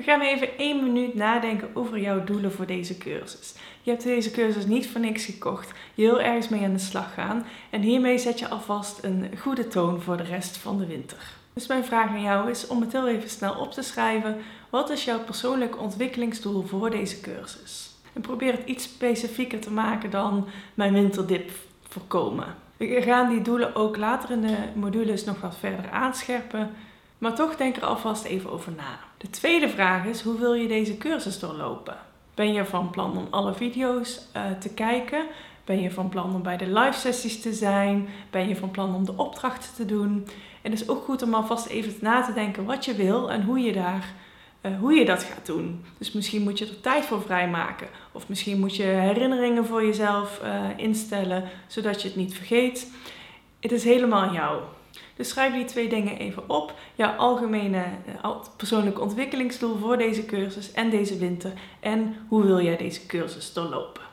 We gaan even één minuut nadenken over jouw doelen voor deze cursus. Je hebt deze cursus niet voor niks gekocht. Je wil ergens mee aan de slag gaan. En hiermee zet je alvast een goede toon voor de rest van de winter. Dus mijn vraag aan jou is om het heel even snel op te schrijven. Wat is jouw persoonlijk ontwikkelingsdoel voor deze cursus? En probeer het iets specifieker te maken dan mijn winterdip voorkomen. We gaan die doelen ook later in de modules nog wat verder aanscherpen. Maar toch denk er alvast even over na. De tweede vraag is: hoe wil je deze cursus doorlopen? Ben je van plan om alle video's uh, te kijken? Ben je van plan om bij de live sessies te zijn? Ben je van plan om de opdrachten te doen? En het is ook goed om alvast even na te denken wat je wil en hoe je daar uh, hoe je dat gaat doen. Dus misschien moet je er tijd voor vrijmaken. Of misschien moet je herinneringen voor jezelf uh, instellen, zodat je het niet vergeet. Het is helemaal jou. Dus schrijf die twee dingen even op. Jouw algemene uh, persoonlijke ontwikkelingsdoel voor deze cursus en deze winter. En hoe wil jij deze cursus doorlopen?